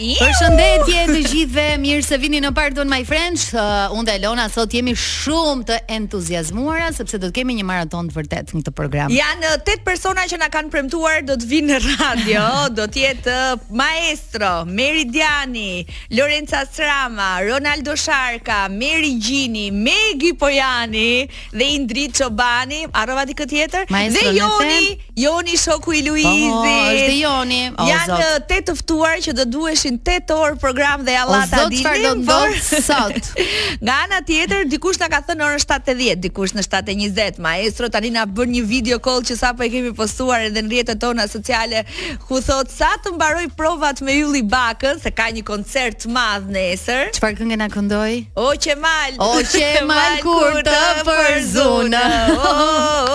Përshëndetje të gjithëve, mirë se vini në Pardon My Friends. Uh, unë dhe Elona sot jemi shumë të entuziazmuara sepse do të kemi një maraton të vërtetë në këtë program. Janë 8 uh, persona që na kanë premtuar do të vinë në radio, do të jetë uh, Maestro Meridiani, Lorenza Srama, Ronaldo Sharka, Meri Gjini, Megi Pojani, dhe Indrit Çobani, harrova dikë tjetër dhe Joni, Joni shoku i Luizit. Po, po është Joni. Oh, Janë uh, te të ftuar që do duheshin 8 orë program dhe Allah ta dijë Zot çfarë do të bëhet sot? Nga ana tjetër, dikush na ka thënë orën 7:10, dikush në 7:20. Maestro tani na bën një video call që sapo e kemi postuar edhe në rrjetet tona sociale ku thot sa të mbaroj provat me Ylli Bakën se ka një koncert të madh nesër. Çfarë këngë na këndoi? O Qemal. O Qemal kur të përzun. O,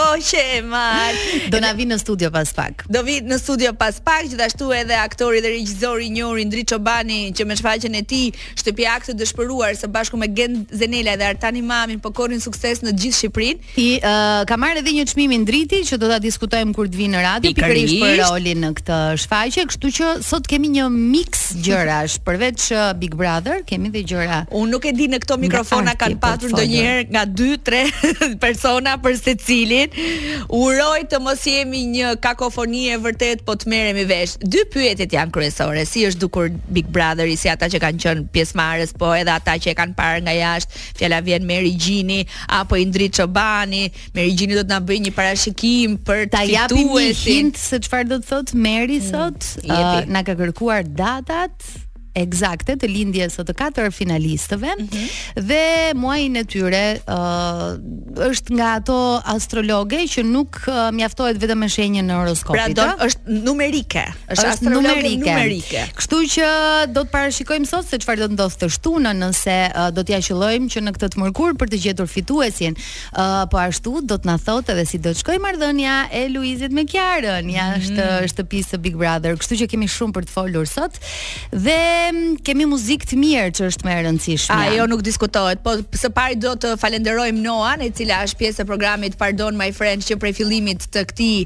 o Qemal. Do na vi në studio pas pak. Do vi në studio pas pak, gjithashtu edhe aktori dhe regjisori i njohur Indrit Çobani që me shfaqjen e tij shtëpiak të dëshpëruar së bashku me Gent Zenelaj dhe Artan Imamin po korrin sukses në gjithë Shqipërinë. I uh, ka marrë edhe një çmim Indriti që do ta diskutojmë kur të vi në radio pikërisht për rolin në këtë shfaqje, kështu që sot kemi një mix gjërash, përveç uh, Big Brother, kemi dhe gjëra. Unë nuk e di në këto mikrofona kanë patur ndonjëherë nga 2-3 persona për secilin. Uroj të mos jemi një kakofoni e vërtet, po të merremi vesh. Dy pyetjet janë kryesore, si është dukur Big Brotheri, si ata që kanë qenë pjesëmarrës, po edhe ata që e kanë parë nga jashtë, fjala vjen Meri Gjini apo Indrit Çobani, Meri Gjini do të na bëjë një parashikim pra ta japim një hint se çfarë do të thotë Meri mm, sot. Mm, uh, na ka kërkuar datat ekzakte të lindjes së të katër finalistëve mm -hmm. dhe muajin e tyre uh, është nga ato astrologe që nuk uh, mjaftohet vetëm me shenjën e horoskopit. Pra ajo është numerike. Është, është astrologe numerike. numerike. Kështu që do të parashikojmë sot se çfarë do të ndodhë të shtunën nëse uh, do t'ia qëllojmë që në këtë të mërkur për të gjetur fituesin. Uh, po ashtu do të na thotë edhe si do të shkojë marrëdhënia e Luizit me Kiarën, jashtë mm. shtëpisë së Big Brother. Kështu që kemi shumë për të folur sot. Dhe mm, kemi muzikë të mirë që është më e rëndësishmja. Ajo nuk diskutohet. Po së pari do të falenderojmë Noan, e cila është pjesë e programit Pardon My Friend që prej fillimit të këtij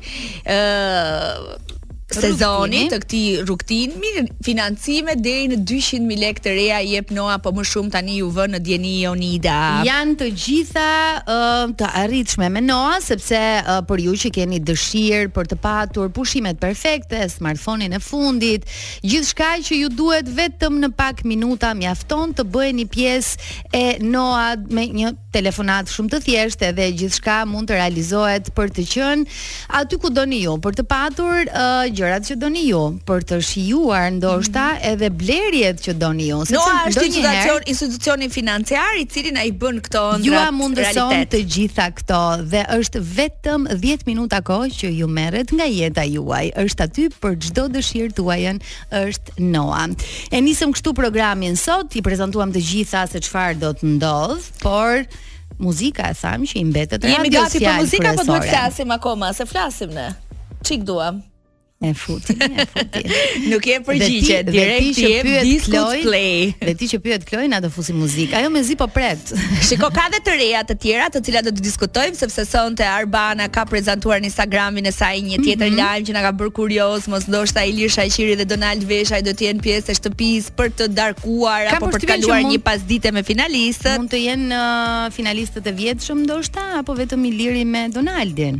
ë sezoni, të këtij rrugëtimi, financime deri në 200.000 lekë të reja i jep Noa po më shumë tani ju vë në dijeni Jonida janë të gjitha uh, të arritshme me Noa sepse uh, për ju që keni dëshirë për të patur pushimet perfekte smartphone-in e fundit, gjithçka që ju duhet vetëm në pak minuta mjafton të bëheni pjesë e Noa me një telefonatë shumë të thjeshtë dhe gjithçka mund të realizohet për të qenë aty ku doni ju, për të patur uh, gjërat që doni ju, për të shijuar ndoshta mm -hmm. edhe blerjet që doni ju. Sepse Noa është institucion institucioni financiar i cili na i bën këto ëndrrat. Ju mundëson të gjitha këto dhe është vetëm 10 minuta kohë që ju merret nga jeta juaj. Është aty për çdo dëshirë tuajën, është Noa. E nisëm kështu programin sot, i prezantuam të gjitha se çfarë do të ndodhë, por muzika e thamë që i mbetet radios fjalë. Jemi gati për muzikën apo duhet të flasim akoma, se flasim ne. Çik duam. E futi, e futi. Nuk jep përgjigje direkt ti që pyet disku play. Dhe ti që pyet Kloj na do fusi muzikë. Ajo mezi po pret. Shiko ka dhe të reja të tjera të cilat do të diskutojmë sepse sonte Arbana ka prezantuar në Instagramin e saj një tjetër mm -hmm. lajm që na ka bërë kurioz, mos ndoshta Ilir Shaqiri dhe Donald Veshaj do të jenë pjesë e shtëpisë për të darkuar ka apo për të kaluar mund... një pasdite me finalistët. Mund të jenë uh, finalistët e vjetshëm ndoshta apo vetëm Iliri me Donaldin.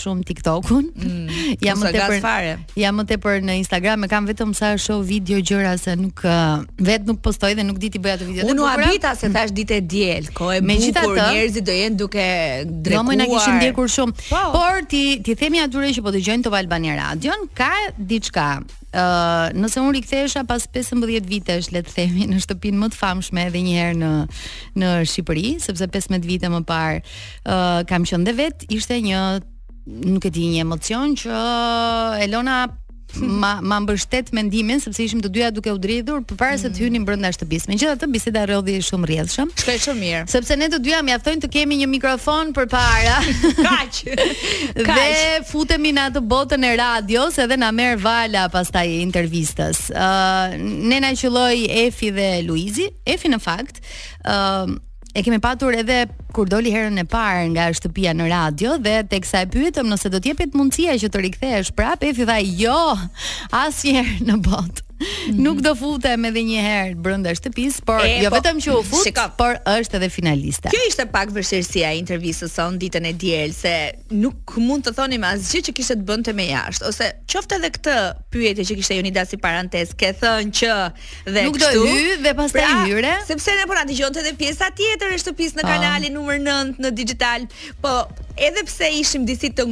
shumë TikTokun. Mm, jam më tepër fare. Jam më tepër në Instagram, e kam vetëm sa shoh video gjëra se nuk uh, vet nuk postoj dhe nuk di t'i bëj të video. U habita se thashë ditë e diel, kohë e bukur, njerëzit do jenë duke drekuar. Domethënë na kishin ndjekur shumë. Po. Por t'i t'i themi atyre që po dëgjojnë Top Albania Radion, ka diçka Uh, nëse unë rikthesha pas 15 vitesh, le të themi, në shtëpinë më të famshme edhe një herë në në Shqipëri, sepse 15 vite më parë Ë uh, kam qenë dhe vet, ishte një nuk e di një emocion që Elona ma ma mbështet mendimin sepse ishim të dyja duke u dridhur përpara se të hynim brenda shtëpisë. Megjithatë biseda rrodhi shumë rrjedhshëm. Shkoi shumë mirë. Sepse ne të dyja mjaftojnë të kemi një mikrofon përpara. Kaq. dhe futemi në atë botën e radios edhe na merr vala pastaj intervistës. Ë uh, ne na qelloi Efi dhe Luizi. Efi në fakt, ë uh, e kemi patur edhe kur doli herën e parë nga shtëpia në radio dhe teksa e pyetëm nëse do të jepet mundësia që të rikthehesh prapë, Efi tha jo, asnjëherë në botë. Mhm. Nuk do futem edhe një herë brenda shtëpisë, por e, jo po, vetëm që u fut, shika. por është edhe finaliste. Kjo ishte pak vështirësia e intervistës sonë ditën e diel se nuk mund të thonim asgjë që kishte të bënte me jashtë, ose qoftë edhe këtë pyetje që kishte Jonida si parantezë, ke thënë që Dhe nuk do hy dhe pastaj pra, hyre. Sepse ne po na dëgjonte edhe pjesa tjetër e shtëpisë në po. kanalin numër 9 në Digitalb. Po, edhe pse ishim disi të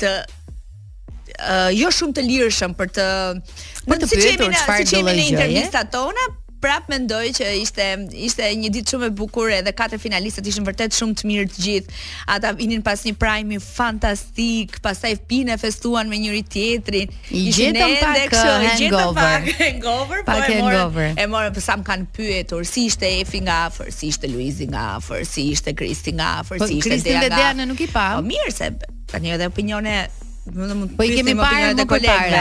të uh, jo shumë të lirshëm për të për të pyetur çfarëdo te intervistat tona, prap mendoj që ishte ishte një ditë shumë e bukur edhe katër finalistët ishin vërtet shumë të mirë të gjithë. Ata vinin pas një prajmi fantastik, pastaj pinë e festuan me njëri tjetrin. I gjetëm pak hangover. Hangover, po e morë. E morë sa më kanë pyetur si ishte Efi nga afër, si ishte Luizi nga afër, si ishte Kristi nga afër, po, si ishte Kristi dhe Dean nuk i pa. Po mirë se tani edhe opinione Po i kemi parë edhe kolegë.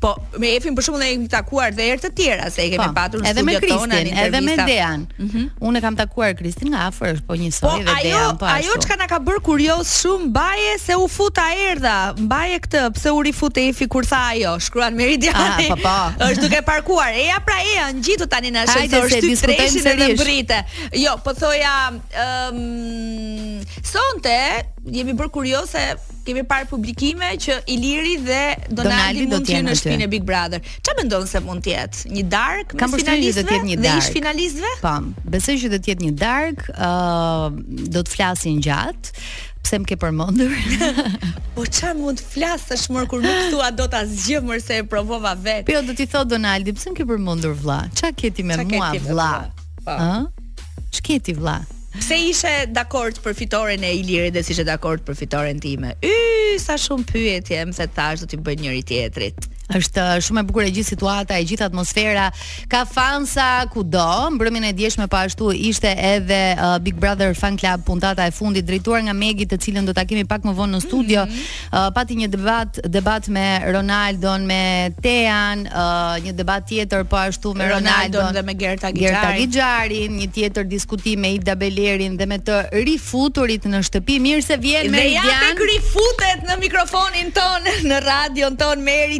Po me Efin për shkakun e kemi takuar dhe herë të tjera se e kemi po, patur në studion tonë, edhe me Dean. Mm -hmm. Unë kam takuar Kristin nga afër, është po njësoj po, dhe ajo, po ashtu. Ajo çka na ka bër kurioz shumë Po ja se u futa erdha, mbaje këtë, pse u rifut Efi kur tha ajo, shkruan Meridian. Ah, po po. Është duke parkuar. Eja pra eja, ngjitu tani na ashensor shtyp treshin edhe zbrite. Jo, po thoja, ëm um, sonte jemi bër kurioz se Kemi parë publikime që Iliri dhe Donaldi, Donaldi mund të jenë në shpinë e Big Brother. Ça mendon se mund të jetë? Një darkë me finalistët? Do të jetë një darkë. Dhe ish-finalistët? Po. Besoj që do të jetë një darkë, ë uh, do të flasin gjatë pse më ke përmendur? po ça mund të flasësh më kur nuk thua dot asgjë më se e provova vetë. Po jo, do t'i thotë Donaldi, pse më ke përmendur vlla? Ça ke ti me mua vlla? Po. Ë? Ç'ke ti vlla? Pse ishe dakord për fitoren e Ilirit dhe s'ishe dakord për fitoren time? Y, sa shumë pyetje, më se thashë do t'i bëjnë njëri-tjetrit. Është uh, shumë e bukur e gjithë situata, e gjithë atmosfera. Ka fansa kudo. Mbrëmjen e djeshme po ashtu ishte edhe uh, Big Brother Fan Club puntata e fundit drejtuar nga Megi, të cilën do ta kemi pak më vonë në studio. Mm -hmm. uh, pati një debat debat me Ronaldon, me Tean, uh, një debat tjetër po ashtu me Ronaldon, Ronaldon dhe me Gerta Gixharin. Gerta Gixharin, një tjetër diskutim me Ida Belerin dhe me të rifuturit në shtëpi. Mirë se vjen Meridian. Dhe ja tek rifutet në mikrofonin tonë, në radion tonë Meri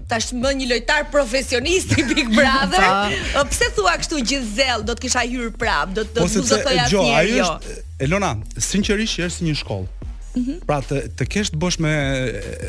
tashmë një lojtar profesionist i Big Brother. Po. Pse thua kështu gjithë zell, do të kisha hyrë prapë, do të po, do të thoja jo, atje. Po se ajo është Elona, sinqerisht që është si një shkollë. Mm -hmm. Pra të të kesh të bësh me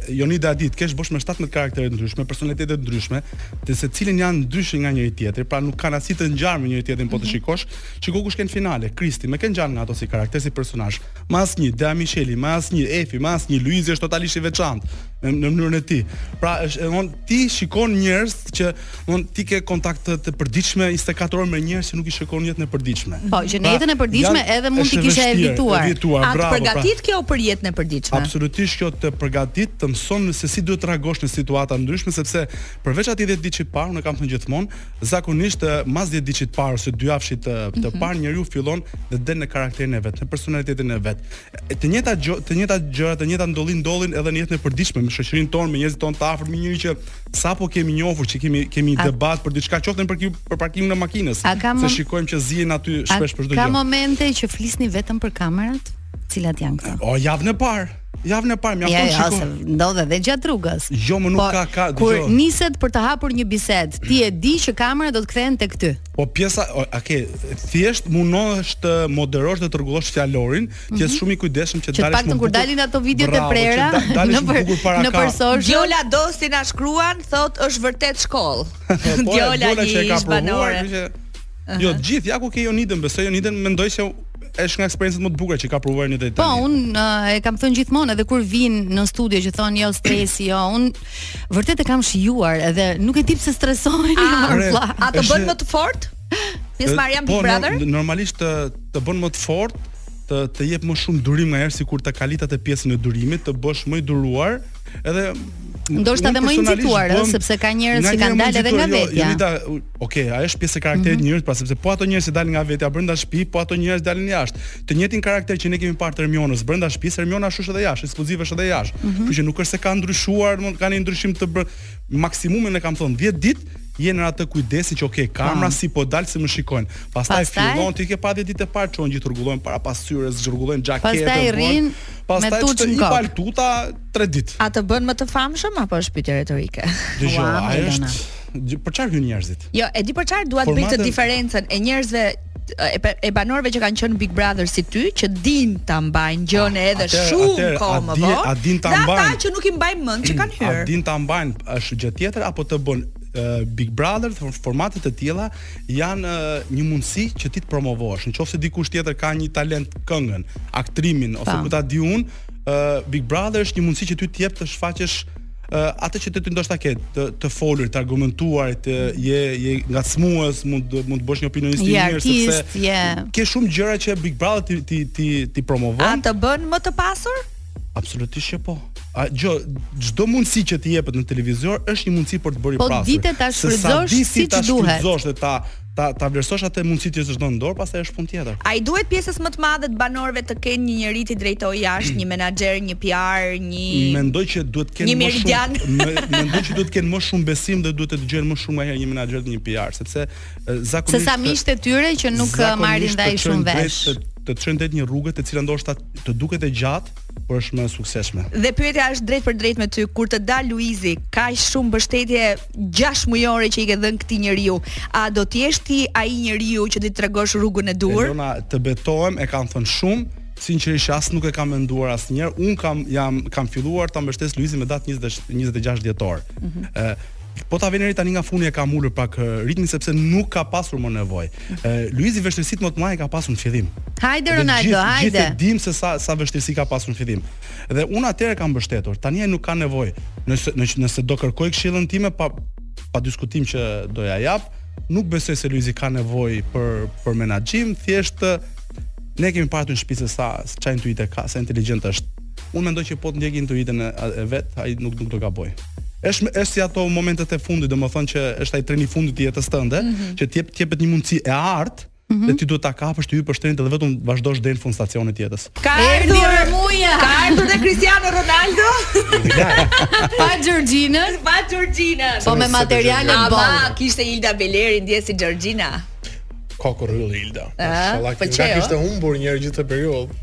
një dhjetë ditë, të kesh të bësh me 17 karaktere të ndryshme, personalitete të ndryshme, dhe secili janë ndryshe nga njëri tjetri, pra nuk kanë asnjë të ngjarë me njëri tjetrin po të mhm. shikosh, shiko kush janë në finale, Kristi, me kën ngjan nga ato si karakter si personazh. me asnjë, Dea Mishel me asnjë, Efi me asnjë, Luizi është totalisht i veçantë në, në mënyrën e tij. Pra domethënë ti shikon njerëz që domethënë ti ke kontakte të përditshme 24 orë me njerëz që nuk i shikon në jetën e përditshme. Po, që në pra, jetën e përditshme janë, edhe mund t'i kishe evituar. evituar A të pra. përgatit pra. kjo për jetën e përditshme? Absolutisht kjo të përgatit, të mëson se si duhet të reagosh në situata të ndryshme sepse përveç atij 10 ditëshit parë, unë kam thënë gjithmonë, Zakonisht mas 10 ditëshit parë ose 2 javëshit të mhm. parë njeriu fillon dhe del në karakterin e vet, në personalitetin e vet. Të njëjta gjë, të njëjta gjëra, të njëjta ndodhi ndodhin edhe në jetën e përditshme me shoqërinë tonë, me njerëzit tonë të afërt, me njëri që sapo kemi njohur, që kemi kemi a, debat për diçka qoftë për për parkimin e makinës. Se shikojmë që zihen aty shpesh për çdo gjë. Ka momente që flisni vetëm për kamerat? Cilat janë këto? O javën e parë. Javën e parë mjafton ja, shikoj. Ja, se ndodhe dhe gjatë rrugës. Jo, nuk po, ka ka. Kur jo. niset për të hapur një bisedë, ti e di që kamerat do të kthehen tek ty. Po pjesa, o, a ke thjesht mundohesh të moderosh dhe të rregullosh fjalorin, mm -hmm. ti je mhm. shumë i kujdesshëm që, të dalësh më bukur. Kur dalin ato video të prera, da, dalësh më bukur para ka. Në përsosur. Gjola Dosti na shkruan, thotë është vërtet shkollë. Po, Gjola që e ka provuar, që... Jo, gjithë, ja ku ke Jonidën, besoj Jonidën, mendoj se është nga eksperiencat më të bukura që ka provuar deri tani. Po, unë uh, e kam thënë gjithmonë edhe kur vijnë në studio që thonë jo stresi, jo, unë vërtet e kam shijuar edhe nuk e di pse stresohen. A, ah, a të bën më të fortë? Pjesëmarrja në Big po, Brother? Po, normalisht të, të bën më të fortë, të të jep më shumë durim nganjëherë sikur ta kalit atë pjesën e durimit, të bëhesh më i duruar, edhe ndoshta edhe më i nxituar, sepse ka njerëz që kanë dalë edhe nga jo, vetja. Jo, Ok, ajo është pjesë e karakterit mm -hmm. njerëzve, pra sepse po ato njerëz që dalin nga vetja brenda shtëpisë, po ato njerëz dalin jashtë. Të njëjtin karakter që ne kemi parë të Hermionës brenda shtëpisë, Hermiona është edhe jashtë, eksplozive është edhe jashtë. Mm -hmm. Kështu që nuk është se ka ndryshuar, mund kenë ndryshim të bërë maksimumi e kam thënë 10 ditë, janë në atë kujdesi që ok, kamera si po dal, si më shikojnë. Pastaj pastaj fillon ti ke pa 10 ditët e para çohen gjithë rregullohen para pasqyrës, rregullojnë xhaketën. Pastaj rrinë pastaj me një palë tuta 3 ditë. A të bën më të famshëm apo është pyetje retorike? Dë jo, a është... Për çfarë hyjnë njerëzit? Jo, e di për çfarë dua ta bëj diferencën e njerëzve e, e banorëve që kanë qenë Big Brother si ty, që dinë ta mbajnë gjënë ah, edhe shumë kohë më vonë. A dinë ta mbajnë? Dhe ata që nuk i mbajmë mend që kanë hyrë. A dinë ta mbajnë është gjë tjetër apo të bën Big Brother dhe formatet e tilla janë uh, një mundësi që ti të promovohesh. Në qoftë se dikush tjetër ka një talent këngën, aktrimin ose ku ta di unë, uh, Big Brother është një mundësi që ty të jep të shfaqesh atë që ti ndoshta ke të, të folur, të argumentuar, të je je ngacmues, mund të mund të bëhesh një opinionist i mirë sepse je... ke shumë gjëra që Big Brother t'i t'i t'i, t'i promovon. A të bën më të pasur? Absolutisht që po. Ajo, çdo mundësi që të jepet në televizor është një mundësi për të bërë para. Po dite ta shfrytëzosh siç duhet. Po dite ta shfrytëzosh dhe ta Ta ta vlerësosh atë mundësi që të është dhënë në dorë, pastaj është punë tjetër. A i duhet pjesës më të madhe të banorëve të kenë një njeri t'i drejtojë jashtë, një menaxher, një PR, një Mendoj që duhet të kenë më shumë mendoj që duhet të kenë më shumë besim dhe duhet të dëgjojnë më shumë nganjëherë një menaxher dhe një PR, sepse zakonisht Sesa miqtë e tyre që nuk marrin dhe aq shumë vesh. Të çojnë drejt një rruge e cila ndoshta të duket e gjatë, por është më e suksesshme. Dhe pyetja është drejtpërdrejt me ty, kur të dalë Luizi, kaq shumë mbështetje gjashtëmujore që i ke dhënë këtij njeriu. A do të jesh ti ai njeriu që do t'i tregosh rrugën e duhur? Elona, të betohem, e kam thënë shumë, sinqerisht as nuk e kam menduar asnjëherë. Unë kam jam kam filluar ta mbështes Luizin më datë 20 26 dhjetor. Ëh, mm -hmm. Po ta vini re tani nga funi e kam ulur pak ritmin sepse nuk ka pasur më nevojë. Luizi vështirësitë më të mëdha i ka pasur në fillim. Hajde Ronaldo, hajde. Gjithë e dimë se sa sa vështirësi ka pasur në fillim. Dhe unë atëherë e kam mbështetur. Tani ai nuk ka nevojë. Nëse nëse do kërkojë këshillën time pa pa diskutim që do t'ia jap, nuk besoj se Luizi ka nevojë për për menaxhim, thjesht ne kemi parë në shtëpi se çfarë intuite ka, sa inteligjent është. Unë mendoj që po të ndjekë intuitën e, e vet, ai nuk nuk do gabojë. Është është si ato momentet e fundit, domethënë që është ai treni i fundit i jetës tënde, mm -hmm. që të jep të jepet një mundësi e artë, Mhm. dhe ti duhet ta kapësh të hypësh trenit dhe vetëm vazhdosh deri në fund të stacionit të jetës. Ka ardhur muja. Ka ardhur te Cristiano Ronaldo. pa Georginën, pa Georginën. Po me materiale bon. Ama kishte Ilda Bejleri ndjesi si Georgina. Ka kurrë Ilda. Inshallah që ka kishte humbur një herë gjithë periudhë.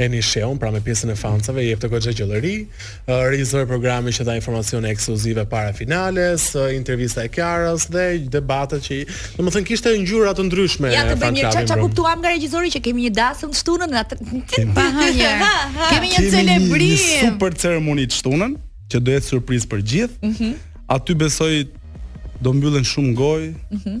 Eni Shehun, pra me pjesën e fansave, i jepte goxha gjallëri. Regjizori i programit që dha informacione ekskluzive para finales, intervista e Kiarës dhe debatet që, domethënë kishte ngjyra të ndryshme. Ja të bëj një ça ça kuptuam nga regjizori që kemi një dasëm të shtunën na. Kemi një celebrim. Një super ceremoni të shtunën që do jetë surprizë për të gjithë. Mhm. Aty besoj do mbyllen shumë gojë. Mhm.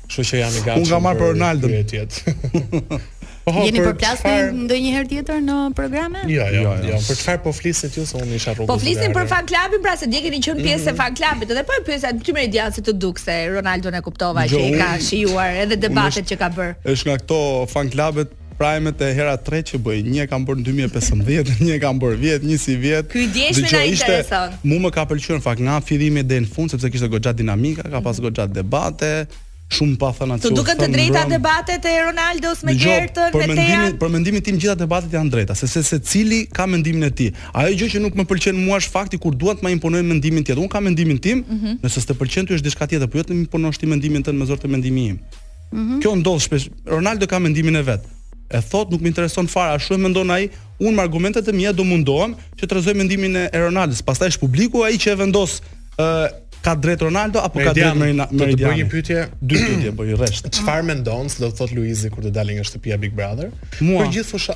Kështu që jam i gatshëm. Unë kam marrë për Ronaldon pyetjet. Po, Jeni përplasur çfar... ndonjëherë tjetër në programe? Jo, jo, jo. jo. Për çfarë po flisni ti se unë isha rrugës. Po flisnim për fan klabin, pra se dje keni qenë pjesë e mhm. fan klabit, edhe po e pyesa ty Meridian si t'u duk se Ronaldon e kuptova që i ka shijuar edhe debatet që ka bërë. Është nga këto fan klabet Pra është hera tretë që bëj, një e kam bërë në 2015, një e kam bërë vjet, një sivjet. Ky i djeshmi na intereson. Mu më ka pëlqyer në fakt nga fillimi deri në fund sepse kishte goxha dinamika, ka pas mhm. goxha debate, shumë pa thënë ato. T'u dukën të drejta debatet e Ronaldos me Gertën, me Tean. Për mendimin tim gjitha debatet janë të drejta, se se secili ka mendimin e tij. Ajo gjë që nuk më pëlqen mua është fakti kur duan të më imponojnë mendimin tjetër. Unë kam mendimin tim, mhm. nëse s'të pëlqen ty është diçka tjetër, por jo të më imponosh ti mendimin tënd me zor te mendimi im. Mm -hmm. Kjo ndodh shpesh. Ronaldo ka mendimin e vet. E thotë nuk më intereson fare, ashtu e mendon ai, unë me argumentet e mia do mundohem që të rrëzoj mendimin e Ronaldos. Pastaj është publiku ai që e vendos ë uh, ka drejtë Ronaldo apo ka drejtë Meridiani? Do të bëj një pyetje, dy pyetje bëji rresht. Çfarë mendon se do të thotë Luizi kur të dalë nga shtëpia Big Brother? Për gjithë fusha,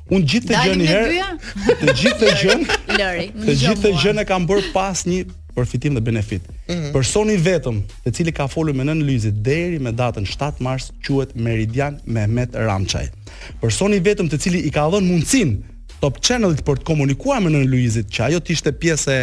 Unë gjithë këtë gjënë herë, të gjithë këtë gjënë, lëri, të gjithë këtë gjënë e kam bërë pa asnjë përfitim dhe benefit. Mm -hmm. Personi vetëm, të cili ka folur me nënën e Luizit deri me datën 7 mars, quhet Meridian Mehmet Ramçaj. Personi vetëm të cili i ka dhënë mundësinë Top Channel-it për të komunikuar me nënën e Luizit, që ajo të ishte pjesë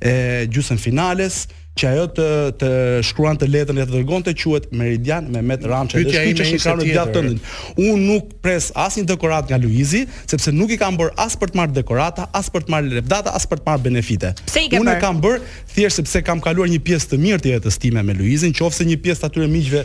e gjysmëfinales, që ajo të të shkruante letrën e ta dërgonte quhet Meridian Mehmet Ramçaj. Pyetja ime është shikaron gjatë tëndin. Unë nuk pres asnjë dekoratë nga Luizi, sepse nuk i kam bërë as për të marrë dekorata, as për të marrë lëvdata, as për të marrë benefite. Pse i ke bërë? Unë e kam bërë thjesht sepse kam kaluar një pjesë të mirë të jetës time me Luizin, qoftë dhe një pjesë të atyre miqve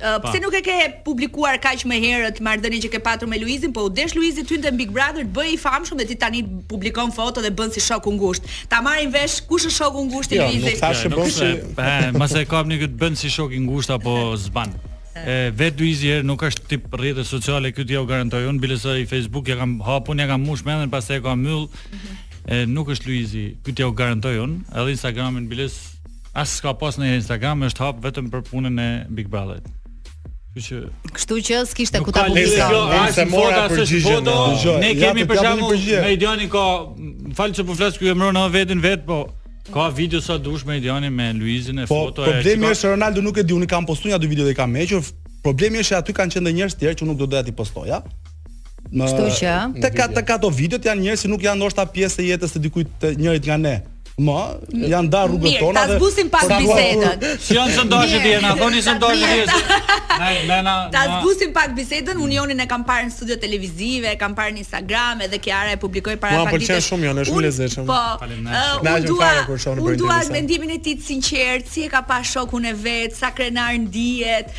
Ë pse nuk e ke publikuar kaq më herët marrëdhënien që ke patur me Luizin, po u desh Luizi të hynte në Big Brother, të bëhej i famshëm dhe ti tani publikon foto dhe bën si shok i ngushtë. Ta marrin vesh kush është shoku i ngushtë i jo, Luizit. Jo, nuk thashë bën si. Ëh, mos e kapni këtë bën si shok i ngushtë apo s'ban. E vetë Luizi njëherë nuk është tip rrjete sociale këtë ju garantoj unë, biles ai Facebook ia kam hap unë, ia kam mbush mendën, pastaj e kam mbyll. Mhm. E nuk është Luizi, këtë ju garantoj unë, edhe Instagramin biles As s'ka pas në Instagram, është hap vetëm për punën e Big Brother. Kështu që Kështu që s'kishte ku ta publikon. Jo, as s'e mora përgjigjen. Ne kemi për shembull me Idianin ka, fal që po flas, të emëroj edhe veten vet, po Ka video sa të dush me Idianin me Luizin e po, foto e. Problemi është Ronaldo nuk e di, unë kam postuar ja dy video dhe i kam hequr. Problemi është se aty kanë qenë njerëz të tjerë që nuk do doja t'i postoja. Më Kështu që tek ato, tek ato videot janë njerëz që nuk janë ndoshta pjesë e jetës së dikujt të njërit nga ne. Më janë ndarë rrugët tona dhe ta zbusim pak bisedën. Si janë sondazhet dhe na thoni sondazhet dhe. Na na na. Ta zbusim pak bisedën. Unë Jonin e kam parë në studio televizive, e kam parë në Instagram edhe Kiara e publikoi para pak ditësh. Më pëlqen shumë Joni, është shumë i lezetshëm. Po. Faleminderit. Na dua fare kur shohim për Unë dua mendimin e tij të sinqertë, si e ka pa shokun e vet, sa krenar ndihet.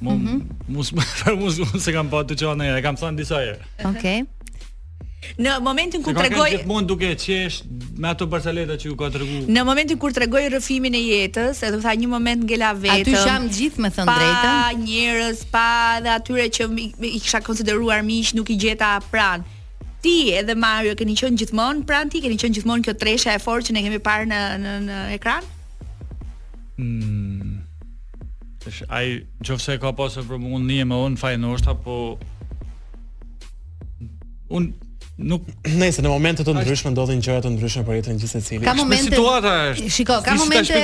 Mu, mm -hmm. mu, mu, s'e kam pa të qenë, unë e kam thënë disa herë. Okej. Okay. Në momentin kur tregoi Se gjithmonë duke qesh me ato barsaleta që ju ka treguar. Në momentin kur tregoi rrëfimin e jetës, edhe tha në një moment ngela vetëm. Aty jam gjithë me thënë të drejtën. Pa njerëz, pa edhe atyre që i kisha konsideruar miq, nuk i gjeta pranë. Ti edhe Mario keni qenë gjithmonë pranë tij, keni qenë gjithmonë kjo tresha e fortë që ne kemi parë në në në ekran? Mm. Tash ai nëse ka pasur për mua ndihmë, unë faj ndoshta po unë nuk nëse në momente të ndryshme ndodhin gjëra të ndryshme për jetën e gjithsecilit. Ka momente situata është. Shiko, ka momente.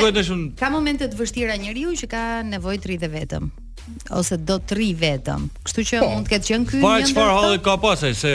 Ka momente të vështira njeriu që ka nevojë të rrijë vetëm ose do të rrijë vetëm. Kështu që po, mund të ketë qenë ky një. Po çfarë halli ka pasur se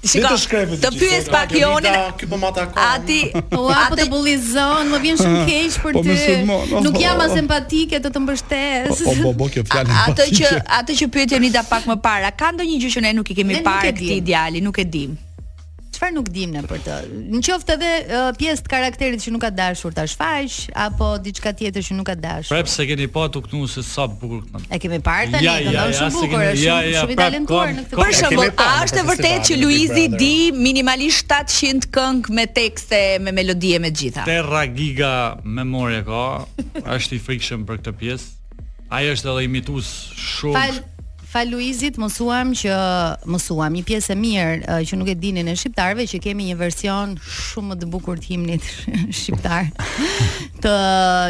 Shiko, të pyes pak Jonin. Ky po më atakon. A ti, ua po të bullizon, më vjen shumë keq për ty. Nuk jam as empatike të të mbështes. Po po po kjo fjalë. Atë që atë që pyeti Nida pak më parë, ka ndonjë gjë që ne nuk ia kemi parë këtij djali, nuk e dim. Çfarë nuk dim ne për të? Në qoftë edhe uh, pjesë të karakterit që nuk ka dashur ta shfaqë apo diçka tjetër që nuk ka dashur. Prapë s'e keni pa tu knu se sa bukur E kemi parë tani, ja, do ja, ja, shumë bukur, është ja, ja, shumë i pra, talentuar në këtë. Për shembull, a është e vërtetë që Luizi di minimalisht 700 këngë me tekste, me melodi me të gjitha? Tera giga memorie ka, është i frikshëm për këtë pjesë. Ai është edhe imitues shumë. Falë falë Luizit, mësuam që mësuam një pjesë e mirë që nuk e dinin e shqiptarëve që kemi një version shumë më të bukur të himnit shqiptar. të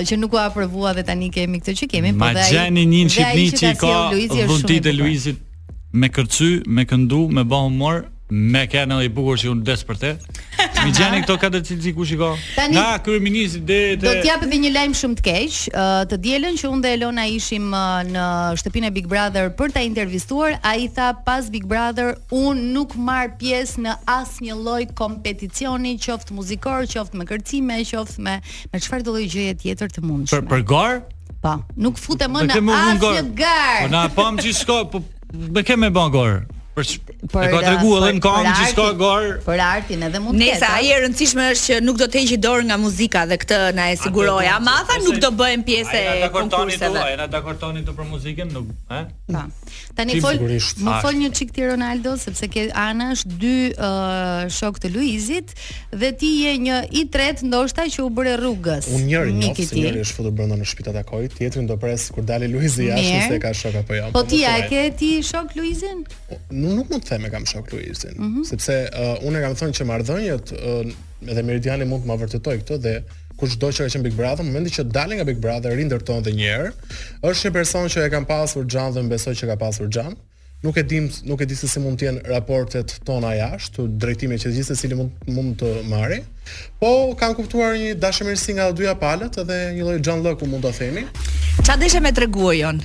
që nuk u aprovua dhe tani kemi këtë që kemi, po dhe ai. Ma gjeni një n'Shqipni që ka vullnetin të Luizit me kërcy, me këndu, me bë humor, me kanë edhe i bukur që unë des për te. Mi gjeni këto katër cilësi kush i ka. Tani, nga kryeministri deri te Do të jap edhe një lajm shumë të keq. Të dielën që unë dhe Elona ishim në shtëpinë e Big Brother për ta intervistuar, ai tha pas Big Brother unë nuk marr pjesë në asnjë lloj kompeticioni, qoftë muzikor, qoftë me kërcime, qoftë me me çfarëdo lloj gjëje tjetër të mundshme. Për për garë? Po, nuk futem më në asnjë garë. Po na pam gjithçka, po me kë më bën garë? Për për ka tregu veten edhe në këngë që s'ka garë. Për artin edhe mund të ketë. Nëse ai e rëndësishme është që nuk do të heqë dorë nga muzika dhe këtë na e siguroi. Ama tha nuk do bëhem pjesë e konkurseve. Ai na dakord tani tu për muzikën, nuk, ha? Po. Tani fol, më fol një çik ti Ronaldo sepse ke anash dy uh, shokë të Luizit dhe ti je një i tretë ndoshta që u bëre rrugës. Unë njëri një se njëri është futur brenda në shtëpi ta takojë, tjetrin do pres kur të dalë Luizi jashtë se e ka shok apo jo. Po, po ti a ke ti shok Luizin? Unë nuk mund të them e kam shok Luizin, mm -hmm. sepse uh, unë e kam thënë që marrëdhëniet uh, edhe Meridiani mund të ma vërtetojë këtë dhe Kushdo që ka qenë Big Brother, në momentin që del nga Big Brother, rindërton dhe një herë. Është një person që e kam pasur xhan dhe më, besoj që ka pasur xhan. Nuk e dim, nuk e di se si mund të jenë raportet tona jashtë, drejtimi që gjithsecili mund mund të marrë. Po kam kuptuar një dashamirësi nga të dyja palët dhe një lloj xhanllëku mund ta themi. Ça deshe me treguar Jon?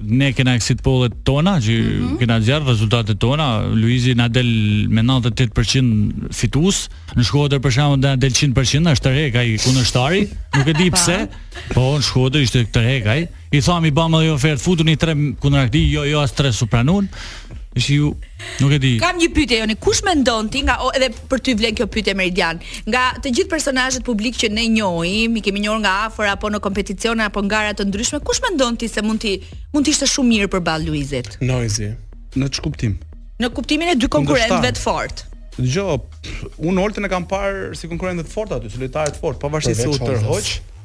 Ne kena exit pollet tona që mm -hmm. kena nxjerr rezultatet tona. Luizi na del me 98% fitues. Në Shkodër për shembull na del 100%, është tërhek ai kundërshtari. Nuk e di pse. Po në Shkodër ishte tërhek ai. I thamë i bamë ajo ofertë, futuni tre kundra tij, jo jo as tre s'u pranun. Shiu, nuk e di. Kam një pyetje Joni, kush mendon ti nga o, edhe për ty vlen kjo pyetje Meridian, nga të gjithë personazhet publikë që ne njohim, i kemi njohur nga afër apo në kompeticione apo në gara të ndryshme, kush mendon ti se mund t'i mund të ishte shumë mirë përballë Luizit? Noizi. Në ç'kuptim? Në kuptimin e dy konkurrentëve të fortë. Dëgjo, unë Oltën e kam parë si konkurrente të fortë aty, si lojtare të fortë, pavarësisht se u tërhoq.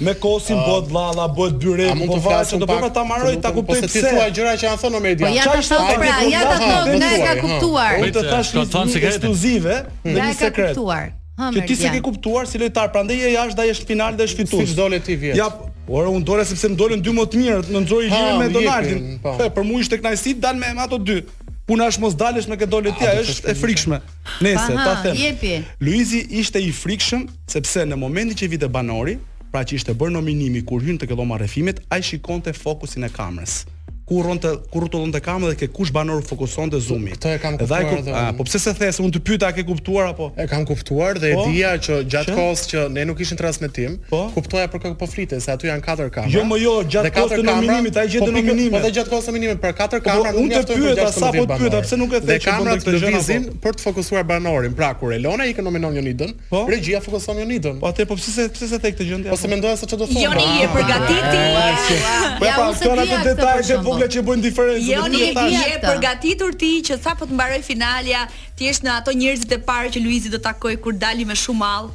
Me kosin bëhet dhalla, bëhet byreku, po varet çfarë do bëjmë, ta mbaroj ta kuptoj pse. Po ti thua gjëra që janë thënë në media. Po ja ta them pra, ja ta them, nga e ka kuptuar. Unë të thashë një, thuaj sekret. Ekskluzive, në një sekret. Që ti s'e ke kuptuar si lojtar, prandaj je jashtë, ai është në finale dhe është fitues. Si dole ti vjet. Ja, Ora unë dola sepse më dolën dy më të mirë, më nxori Iliri me Donaldin. Po. Për mua ishte kënaqësi të dal me ato dy. Puna është mos dalësh me kë dole ti, është e frikshme. Nëse ta them. Jepi. Luizi ishte i frikshëm sepse në momentin që vinte banori, pra që ishte bërë nominimi kur hynte te dhoma e rrëfimit, ai shikonte fokusin e kamerës ku rronte ku rrotullonte kamerën dhe te kush banor fokusonte zoomi. Këtë e kam kuptuar. Dhe ai, a, po pse s'e the se unë të pyeta a ke kuptuar apo? E kam kuptuar dhe, po, e dija që gjatë kohës që ne nuk ishim në transmetim, Po, kuptoja për kë po flitej, se aty janë katër kamera. Jo, më jo, gjatë kohës së nominimit, ai gjatë nominimit. Po dhe gjatë kohës së nominimit për katër po, po, kamera nuk mund të pyet as apo të pyet pse nuk e the që mund të lëvizin për të fokusuar banorin. Pra kur Elona i kënominon Jonidën, po. regjia fokuson Jonidën. Po atë po pse se pse s'e the këtë gjë? Po se mendoja se çfarë do thonë. Joni je përgatitur. Po pra këto ato detaje të vogla që bëjnë diferencë. Joni je përgatitur ti që sapo të mbarojë finalja, ti je në ato njerëzit e parë që Luizi do takojë kur të dali me shumë mall.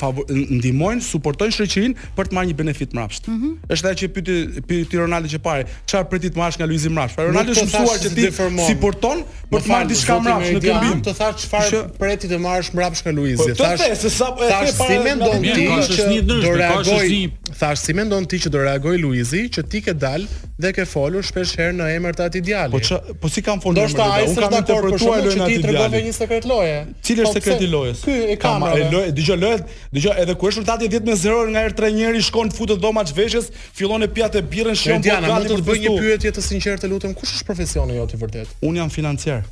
favor, ndihmojnë, suportojnë shoqërinë për të marrë një benefit mbrapsht. Mm -hmm. Është ajo që pyeti pyeti Ronaldo qëparë, çfarë pret ti të marrësh nga Luizi mbrapsht? Pra Ronaldo është mësuar që ti suporton për të marrë diçka mbrapsht në këmbim. Të thash çfarë që... pret ti të marrësh mbrapsht nga Luizi. Po, thash se sa e thash si mendon ti që do reagojë. Thash si mendon ti që do reagojë Luizi që ti ke dalë dhe ke folur shpesh herë në emër të atij djali. Po ç'a, po si kam folur? Ndoshta ai s'është dakord për shkak që ti tregove një sekret loje. Cili është po, sekreti i lojës? Ky e ka marrë. E lojë, dëgjoj lojë, dëgjoj edhe kur është rezultati 10 me 0 nga herë trajneri shkon futet dhomat e zhveshjes, fillon e pi atë birrën shkon po gati. Mund të bëj një pyetje të sinqertë, të lutem, kush është profesioni jot i vërtetë? Un jam financiar.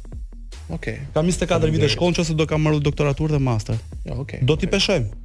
Okej. Okay. Kam 24 vite shkollë, nëse do kam marrë doktoraturë dhe master. Jo, okej. Okay. Do t'i peshojmë.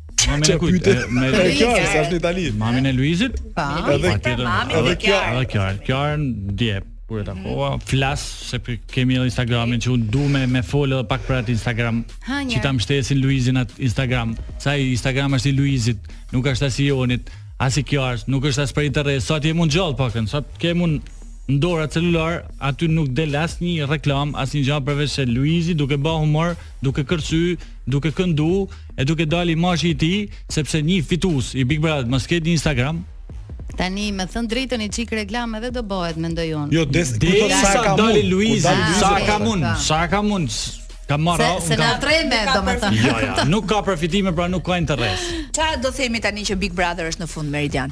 Mamin e kujt? Me Luizin, se është në Itali. Mamin e Luizit? Po. Edhe kjo, edhe kjo, edhe kjo. Kjo është dje kur e takova, mhm. flas se kemi edhe Instagramin që un du me me fol edhe pak për atë Instagram. Që ta mbështesin Luizin atë Instagram. Se ai Instagram është i Luizit, nuk është as i Jonit, as i kjo është, nuk është as për interes. Sa të jem un gjallë të paktën, sa të kem un në dorë celular, aty nuk del asnjë reklamë, asnjë gjë përveç se Luizi duke bë humor, duke kërcy, duke këndu, e duke dalë imazhi i tij, sepse një fitues i Big Brother mos ketë Instagram, Tani me thënë të drejtën i çik reklamë edhe do bëhet mendoj unë. Jo, des, des, des, des, sa ka mund. Luiz, sa ka mund, sa ka mund. Ka marrë au. Se na treme, domethënë. Jo, jo, nuk ka përfitime, pra nuk ka interes. Çfarë do themi tani që Big Brother është në fund Meridian?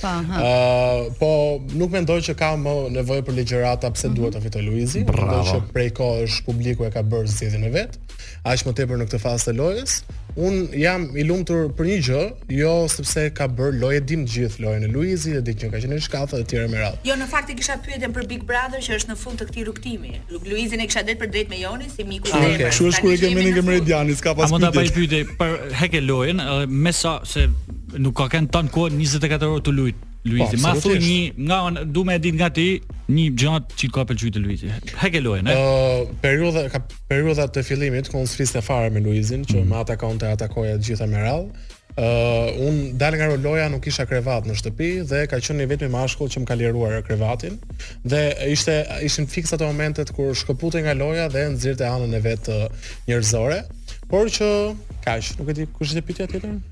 Po, ha. Uh, po nuk mendoj që ka më nevojë për ligjërata pse mm -hmm. duhet ta fitojë Luizi. Mendoj që prej kohësh publiku e ka bërë zgjedhjen e vet. Aq më tepër në këtë fazë të lojës. Un jam i lumtur për një gjë, jo sepse ka bërë lojë e dimë të gjithë lojën e Luizit dhe dihet që ka qenë shkathët e të tjera me radhë. Jo, në fakt e kisha pyetjen për Big Brother që është në fund të këtij rrugtimi. Luizin e kisha drejtpërdrejt me Jonin si miku i ah, zemër. Kështu është kur e kemi ne Meridianin, s'ka pas pyetje. A mund ta bëj pyetje për hek lojën, me sa se Nuk ka kanë tan kohë 24 orë të lut. Luizi, po, ma thuj një nga on, du me ditë nga ti, një gjë të që ka pëlqyer te Luizi. Heke lojën, e? Uh, periudha ka periudha e fillimit ku unë s'flisja fare me Luizin, që mm. më atakonte, atakoja të gjitha me radhë. Uh, un dal nga loja nuk kisha krevat në shtëpi dhe ka qenë i vetmi mashkull që më ka liruar krevatin dhe ishte ishin fiks ato momentet kur shkëputej nga loja dhe nxirrte anën e vet njerëzore por që kaq nuk e di kush ishte pyetja tjetër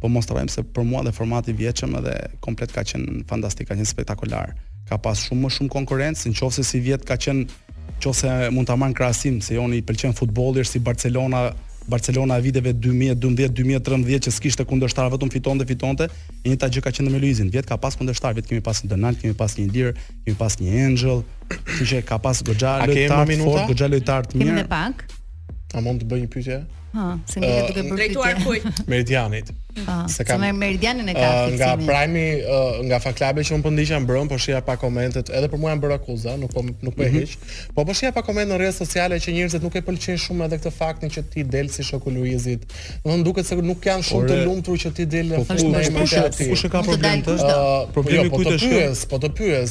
Po mos të rrejmë se për mua dhe formati i vjetshëm edhe komplet ka qenë fantastik, ka qenë spektakular. Ka pas shumë më shumë konkurrencë, në qofë se si vjetë ka qenë, qoftë se mund ta marr në krahasim, se Jonit i pëlqen futboli, është si Barcelona, Barcelona e viteve 2012-2013 që s'kishte kundërshtar vetëm fitonte fitonte e njëjta gjë ka qenë me Luizin vjet ka pas kundërshtar vjet kemi pas një Donald kemi pas një Lir kemi pas një Angel që ka pas goxha lojtarë të fortë goxha lojtarë të mirë kemi pak a mund të bëj një pyetje Ha, se më duhet uh, duke bërë drejtuar kujt? Meridianit. Ah, se kam Meridianin e ka uh, Nga Prime, uh, nga Fan Club që unë po ndiqja mbrëmë, po shihja pak komentet, edhe për mua janë bërë akuza, nuk po nuk po mm -hmm. e heq. Po po shihja pak komentet në rrjetet sociale që njerëzit nuk e pëlqejnë shumë edhe këtë faktin që ti del si shoku i Luizit. Duket se nuk janë shumë të lumtur që ti del në fund të kush e ka problem këtë? Uh, problemi jo, po kujt është? Po të pyes, po të pyes.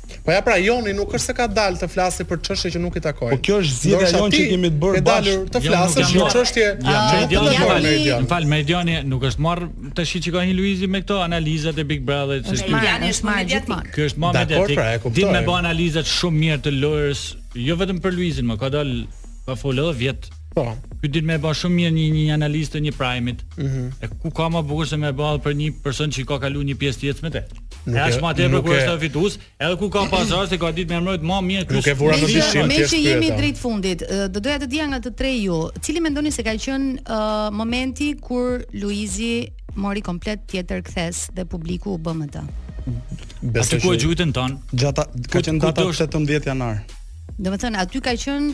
Po ja pra Joni nuk është se ka dalë të flasi për çështje që nuk i takojnë. Po kjo është zgjedhja e jonë që kemi të bërë bashkë. Ke dalur të flasësh për çështje që nuk të takojnë me Edion. Më fal, Meridiani nuk është marr të shikojë Luizi me këto analizat e Big Brother se ti Joni është marr gjithmonë. Ky është më mediatik. Pra, di me bë analizat shumë mirë të lojës, jo vetëm për Luizin, më ka dalë ka folë edhe vjet. Po. Ky di të më bëjë shumë mirë një një analizë një prime-it. Mhm. E ku ka më bukur se me e bë për një person që ka kaluar një pjesë të jetës me të. Nuk është më tepër kur është fitues, edhe ku ka pas raste ka dit me e mbrojt më mirë ky. Nuk e vura në dyshim ti. Meqë jemi drejt fundit, do doja të dija nga të tre ju, cili mendoni se ka qenë momenti kur Luizi mori komplet tjetër kthesë dhe publiku u bë me të. Besoj kur e gjujtën. Gjata ka qenë data 17 janar. Domethënë aty ka qenë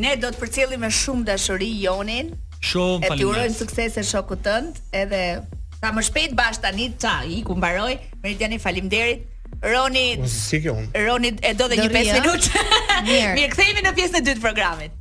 Ne do të përcjellim me shumë dashuri Jonin. Shumë faleminderit. T'i urojmë suksese shokut tënd, edhe sa më shpejt bashkë tani ça, iku mbaroj. Meridiani faleminderit. Roni, si ke unë? Roni e do dhe një 5 minutë. Mirë, kthehemi në pjesën e dytë të programit.